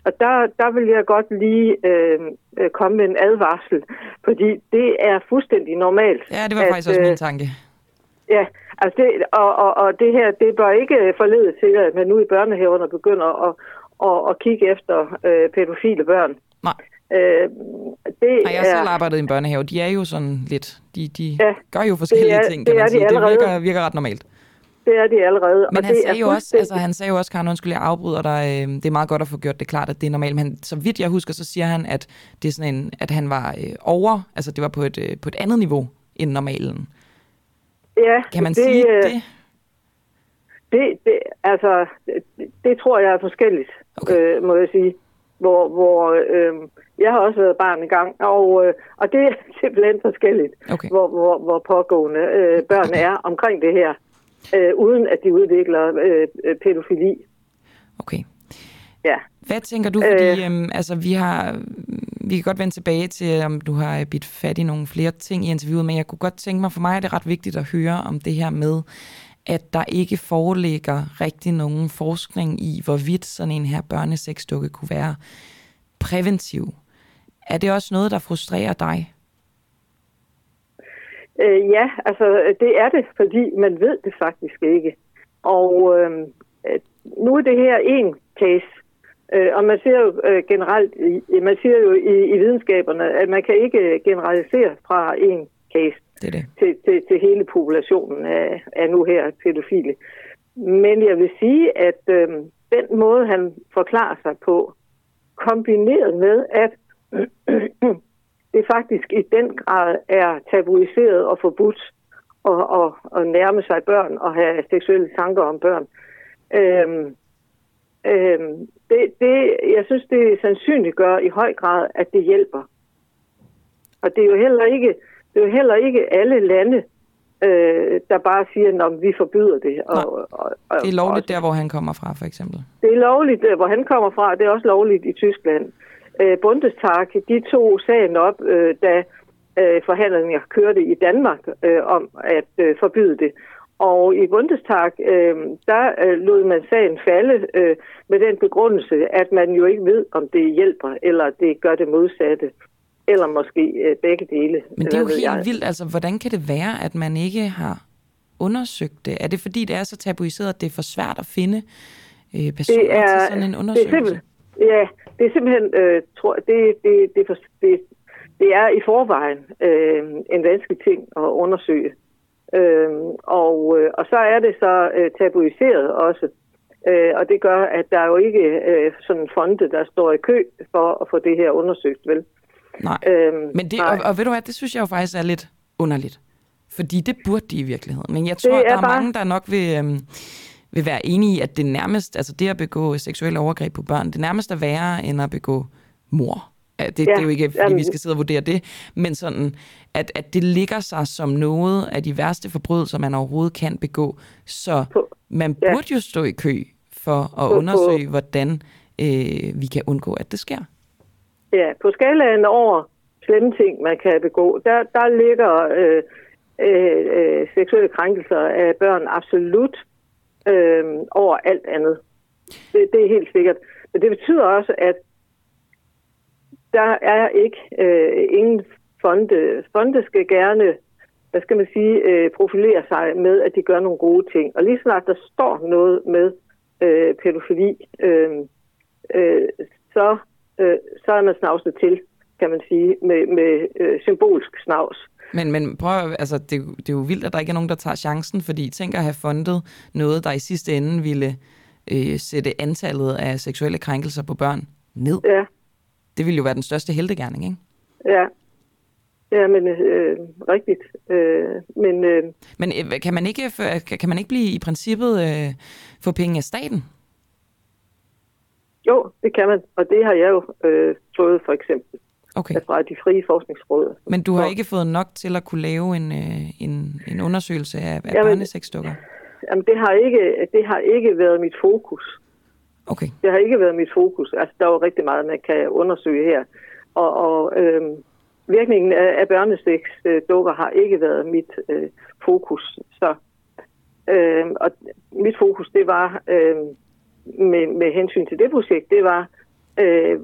og der, der vil jeg godt lige øh, øh, komme med en advarsel, fordi det er fuldstændig normalt. Ja, det var at, faktisk også min øh, tanke. Ja, altså det, og, og, og det her, det bør ikke forlede til, at man nu i børnehaverne begynder at, at, at kigge efter øh, pædofile børn. Nej. Øh, det Nej, jeg har selv arbejdet i en børnehave. De er jo sådan lidt, de, de ja, gør jo forskellige det er, ting, kan det man sige. De det virker, virker ret normalt. Det er de allerede. Men og han, det sagde jo også, altså, han sagde jo også, Karen, undskyld, jeg afbryder dig, øh, det er meget godt at få gjort det klart, at det er normalt, men så vidt jeg husker, så siger han, at, det er sådan en, at han var øh, over, altså det var på et, øh, på et andet niveau end normalen. Ja, kan man det, sige øh, det? Det, det, altså, det, det tror jeg er forskelligt, okay. øh, må jeg sige. Hvor, hvor øh, jeg har også været barn gang, og, øh, og det er simpelthen forskelligt, okay. hvor, hvor, hvor pågående øh, børn er omkring det her, øh, uden at de udvikler øh, pædofili. Okay. Ja. Hvad tænker du, fordi øh, øhm, altså, vi har vi kan godt vende tilbage til, om du har bidt fat i nogle flere ting i interviewet, men jeg kunne godt tænke mig, for mig er det ret vigtigt at høre om det her med, at der ikke foreligger rigtig nogen forskning i, hvorvidt sådan en her børnesexdukke kunne være præventiv. Er det også noget, der frustrerer dig? Øh, ja, altså det er det, fordi man ved det faktisk ikke. Og øh, nu er det her en case, øh, og man ser jo øh, generelt, man siger jo i, i videnskaberne, at man kan ikke generalisere fra en case det er det. Til, til, til hele populationen af, af nu her pædofile. Men jeg vil sige, at øh, den måde, han forklarer sig på, kombineret med, at det faktisk i den grad er tabuiseret og forbudt at, at, at nærme sig børn og have seksuelle tanker om børn. Øhm, øhm, det, det, jeg synes, det sandsynligt gør i høj grad, at det hjælper. Og det er jo heller ikke, det er jo heller ikke alle lande, øh, der bare siger, at vi forbyder det. Og, og, og, det er lovligt og, der, hvor han kommer fra, for eksempel. Det er lovligt, hvor han kommer fra. Det er også lovligt i Tyskland. Øh, Bundestag, de tog sagen op, øh, da øh, forhandlingerne kørte i Danmark øh, om at øh, forbyde det. Og i Bundestag, øh, der øh, lod man sagen falde øh, med den begrundelse, at man jo ikke ved, om det hjælper, eller det gør det modsatte eller måske øh, begge dele. Men det er jo helt jeg. vildt. Altså, hvordan kan det være, at man ikke har undersøgt det? Er det fordi, det er så tabuiseret, at det er for svært at finde øh, personer det er, til sådan en undersøgelse? Det er ja, det er simpelthen, øh, tror, det, det, det, det, det er i forvejen øh, en vanskelig ting at undersøge. Øh, og, øh, og så er det så øh, tabuiseret også. Øh, og det gør, at der er jo ikke øh, sådan en fonde, der står i kø for at få det her undersøgt, vel? Nej, øhm, men det, nej. Og, og ved du hvad, det synes jeg jo faktisk er lidt underligt. Fordi det burde de i virkeligheden. Men jeg tror, er der er bare... mange, der nok vil, øhm, vil være enige i, at det nærmest, altså det at begå seksuelle overgreb på børn, det nærmest er værre end at begå mor. Det, ja, det er jo ikke, fordi jamen. vi skal sidde og vurdere det, men sådan, at, at det ligger sig som noget af de værste forbrydelser, man overhovedet kan begå. Så på, man burde ja. jo stå i kø for at på, undersøge, på. hvordan øh, vi kan undgå, at det sker. Ja, på skalaen over slemme ting, man kan begå, der, der ligger øh, øh, øh, seksuelle krænkelser af børn absolut øh, over alt andet. Det, det er helt sikkert. Men det betyder også, at der er ikke øh, ingen fonde. Fonde skal gerne, hvad skal man sige, øh, profilere sig med, at de gør nogle gode ting. Og lige snart der står noget med øh, pædofili, øh, øh, så, øh, så er man snavset til, kan man sige, med, med øh, symbolsk snavs. Men, men prøv, altså, det, det er jo vildt, at der ikke er nogen, der tager chancen, fordi tænk at have fundet noget, der i sidste ende ville øh, sætte antallet af seksuelle krænkelser på børn ned. Ja, Det ville jo være den største heldegærning, ikke? ja. Ja, men øh, rigtigt. Øh, men øh, Men øh, kan man ikke, kan- kan man ikke blive i princippet øh, få penge af staten? jo, det kan man. Og det har jeg jo øh, fået for eksempel Okay. fra de frie forskningsråd. Men du har ikke fået nok til at kunne lave en, øh, en, en undersøgelse af, af Jamen- børnesexdukker? Jamen, det har, ikke, det har ikke været mit fokus. Okay. Det har ikke været mit fokus. Altså, der er jo rigtig meget, man kan undersøge her. Og, og øhm, virkningen af, af børneseks øh, dukker har ikke været mit øh, fokus. Så, øhm, og mit fokus, det var øhm, med, med hensyn til det projekt, det var, øh,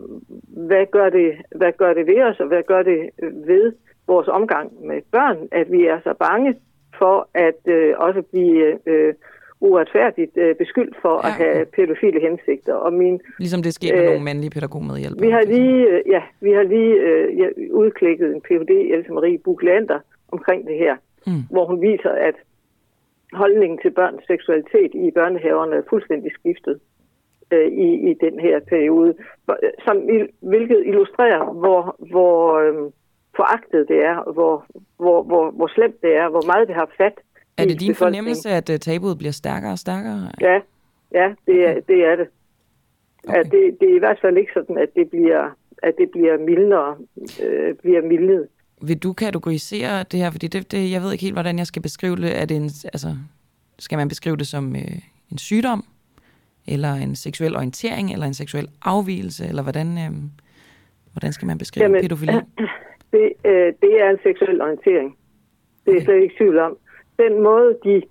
hvad, gør det, hvad gør det ved os, og hvad gør det ved vores omgang med børn, at vi er så bange for at øh, også blive øh, uretfærdigt øh, beskyldt for Ja, at have pædofile hensigter. Og min, Ligesom det sker med Øh, nogle mandlige pædagogmedhjælpere. vi har lige, øh, ja, vi har lige øh, udklikket en Ph.D. Else Marie Buklander omkring det her, Mm. hvor hun viser, at holdningen til børns seksualitet i børnehaverne er fuldstændig skiftet øh, i, i den her periode, som, il- hvilket illustrerer, hvor, hvor øh, foragtet det er, hvor, hvor, hvor, hvor slemt det er, hvor meget det har fat Er det din fornemmelse, at uh, tabuet bliver stærkere og stærkere? Ja, ja det, er, det er det. Okay. At det. Det er i hvert fald ikke sådan, at det bliver, at det bliver mildere, øh, bliver mildet. Vil du kategorisere det her? Fordi det, det, jeg ved ikke helt, hvordan jeg skal beskrive det. Er det en, altså, skal man beskrive det som øh, en sygdom? Eller en seksuel orientering? Eller en seksuel afvielse? Eller hvordan, øh, hvordan skal man beskrive Jamen, pædofili? Det, øh, det er en seksuel orientering. Det er jeg slet ikke tvivl om. Den måde, de,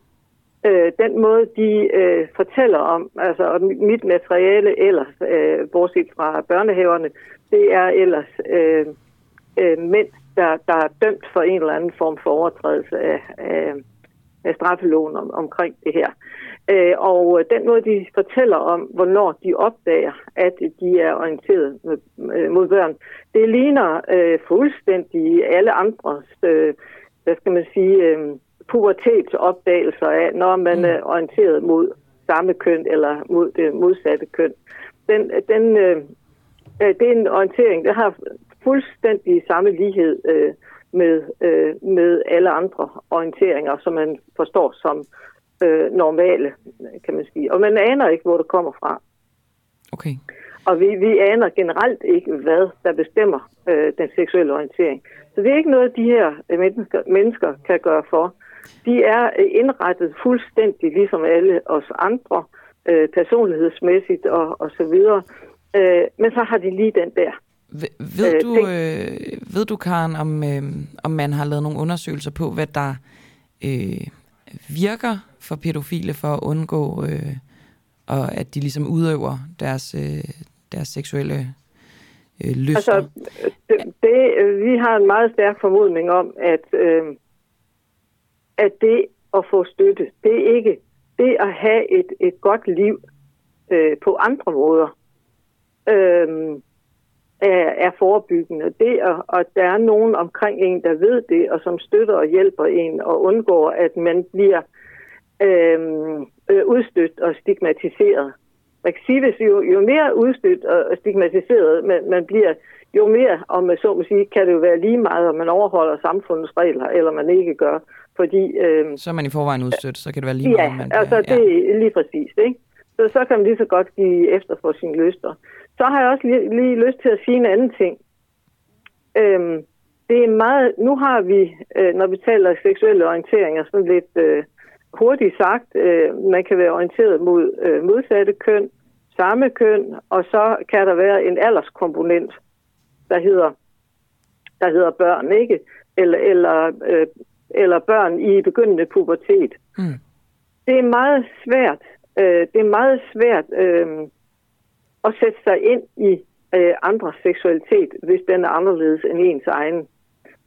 øh, den måde, de øh, fortæller om, altså mit materiale ellers, øh, bortset fra børnehaverne, det er ellers øh, øh, mænd, der, der er dømt for en eller anden form for overtrædelse af, af, af straffeloven om, omkring det her. Øh, og øh, den måde, de fortæller om, hvornår de opdager, at de er orienteret med, øh, mod børn, det ligner øh, fuldstændig alle andres, øh, hvad skal man sige, øh, pubertetsopdagelser af, når man er orienteret mod samme køn eller mod det modsatte køn. Den, den, øh, øh, det er en orientering, der har fuldstændig samme lighed øh, med, øh, med alle andre orienteringer, som man forstår som øh, normale, kan man sige. Og man aner ikke, hvor det kommer fra. Okay. Og vi, vi aner generelt ikke, hvad der bestemmer øh, den seksuelle orientering. Så det er ikke noget, de her øh, mennesker, mennesker kan gøre for. De er øh, indrettet fuldstændig ligesom alle os andre, øh, personlighedsmæssigt og, og så videre. Øh, men så har de lige den der. Ved, ved, Øh, du, øh, ved du, Karen, om, øh, om man har lavet nogle undersøgelser på, hvad der øh, virker for pædofile for at undgå, øh, og at de ligesom udøver deres, øh, deres seksuelle øh, lyster? Altså, det, det, vi har en meget stærk formodning om, at, øh, at det at få støtte, det er ikke det at have et, et godt liv øh, på andre måder, øh, er, er forebyggende. Det, at, at der er nogen omkring en, der ved det, og som støtter og hjælper en, og undgår, at man bliver øh, øh, udstødt og stigmatiseret. Man kan sige, hvis jo, jo mere udstødt og stigmatiseret man, man bliver, jo mere, om man så må sige, kan det jo være lige meget, om man overholder samfundets regler, eller man ikke gør. Fordi, øh, Så er man i forvejen udstødt, så kan det være lige meget, ja, om man altså bliver- det er lige præcis, ikke? Så, så kan man lige så godt give efter for sine lyster. Så har jeg også lige, lige lyst til at sige en anden ting. Øhm, det er meget, nu har vi, øh, når vi taler seksuelle orienteringer, sådan lidt øh, hurtigt sagt, øh, man kan være orienteret mod øh, modsatte køn, samme køn, og så kan der være en alderskomponent, der hedder, der hedder børn, ikke? Eller, eller, øh, eller børn i begyndende pubertet. Mm. Det er meget svært øh, det er meget svært øh, at sætte sig ind i øh, andres seksualitet, hvis den er anderledes end ens egen.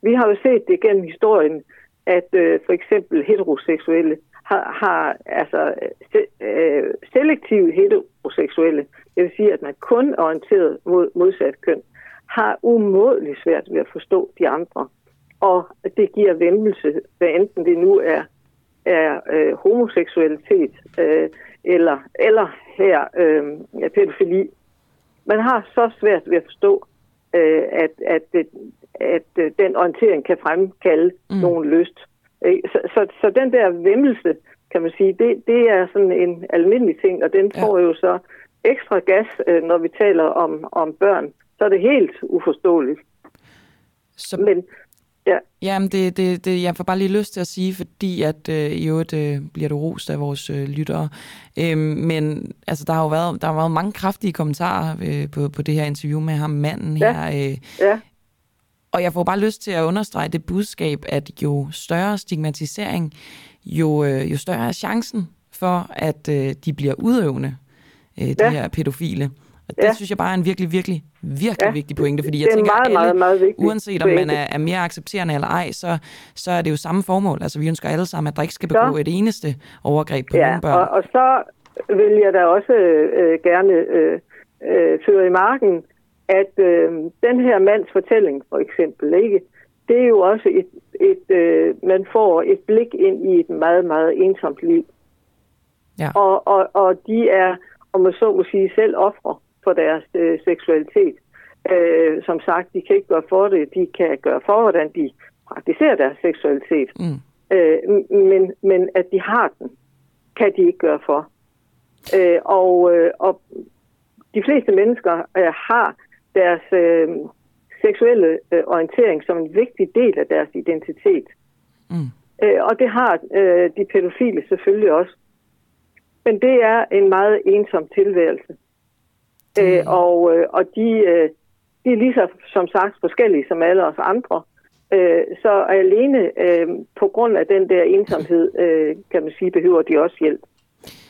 Vi har jo set det gennem historien, at øh, for eksempel heteroseksuelle har, har altså se, øh, selektive heteroseksuelle, det vil sige, at man kun er orienteret mod modsat køn, har umådeligt svært ved at forstå de andre. Og det giver vemmelse, hvad enten det nu er, er øh, homoseksualitet øh, eller, eller her øh, pædofili. Man har så svært ved at forstå, øh, at, at, at, at den orientering kan fremkalde mm. nogen lyst. Så, så, så den der vemmelse, kan man sige, det, det er sådan en almindelig ting, og den får ja. jo så ekstra gas, øh, når vi taler om, om børn. Så er det helt uforståeligt. Så... Men Ja. Jamen, det, det, det, jeg får bare lige lyst til at sige, fordi at øh, i øvrigt øh, bliver du rost af vores øh, lyttere. Øhm, men altså, der har jo været, der har været mange kraftige kommentarer øh, på, på det her interview med ham, manden ja. her. Øh, ja. Og jeg får bare lyst til at understrege det budskab, at jo større stigmatisering, jo, øh, jo større er chancen for, at øh, de bliver udøvende, øh, de ja. her pædofile. Og det ja. synes jeg bare er en virkelig, virkelig, virkelig ja. vigtig pointe, fordi jeg tænker, meget, alle, meget, meget vigtig uanset om man er, er mere accepterende eller ej, så, så er det jo samme formål. Altså vi ønsker alle sammen, at der ikke skal begå så. et eneste overgreb på ja, nogle børn. Og, og så vil jeg da også øh, gerne øh, øh, føre i marken, at øh, den her mands fortælling, for eksempel, ikke, det er jo også et, et øh, man får et blik ind i et meget, meget ensomt liv. Ja. Og, og, og de er, om man så må sige, selv ofre for deres øh, seksualitet. Øh, som sagt, de kan ikke gøre for det, de kan gøre for, hvordan de praktiserer deres seksualitet. Mm. Øh, men, men at de har den, kan de ikke gøre for. Øh, og, øh, og de fleste mennesker øh, har deres øh, seksuelle øh, orientering som en vigtig del af deres identitet. Mm. Øh, og det har øh, de pædofile selvfølgelig også. Men det er en meget ensom tilværelse. Mm. Øh, og, øh, og de, øh, de er lige så, som sagt, forskellige som alle os andre. Øh, så alene øh, på grund af den der ensomhed, øh, kan man sige, behøver de også hjælp.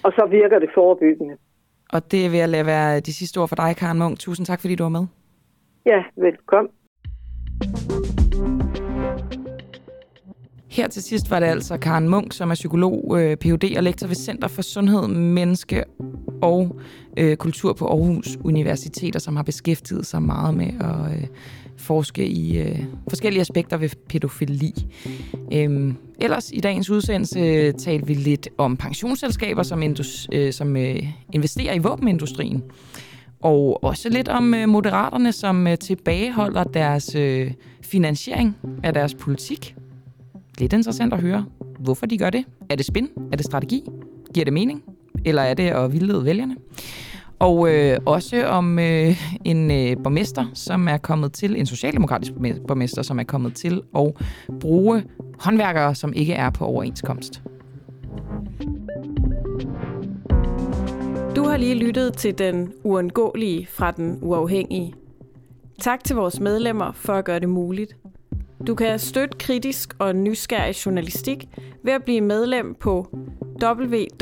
Og så virker det forebyggende. Og det vil jeg lade være de sidste ord for dig, Karen Munk. Tusind tak, fordi du var med. Ja, velkommen. Her til sidst var det altså Karen Munk, som er psykolog, øh, Ph.D. og lektor ved Center for Sundhed, Menneske og øh, Kultur på Aarhus Universitet, som har beskæftiget sig meget med at øh, forske i øh, forskellige aspekter ved pædofili. Øhm, ellers i dagens udsendelse øh, talte vi lidt om pensionsselskaber, som, indus, øh, som øh, investerer i våbenindustrien. Og også lidt om øh, moderaterne, som øh, tilbageholder deres øh, finansiering af deres politik lidt interessant at høre, hvorfor de gør det. Er det spin? Er det strategi? Giver det mening? Eller er det at vildlede vælgerne? Og øh, også om øh, en øh, borgmester, som er kommet til, en socialdemokratisk borgmester, som er kommet til at bruge håndværkere, som ikke er på overenskomst. Du har lige lyttet til den uundgåelige fra den uafhængige. Tak til vores medlemmer for at gøre det muligt. Du kan støtte kritisk og nysgerrig journalistik ved at blive medlem på www.duah.dk.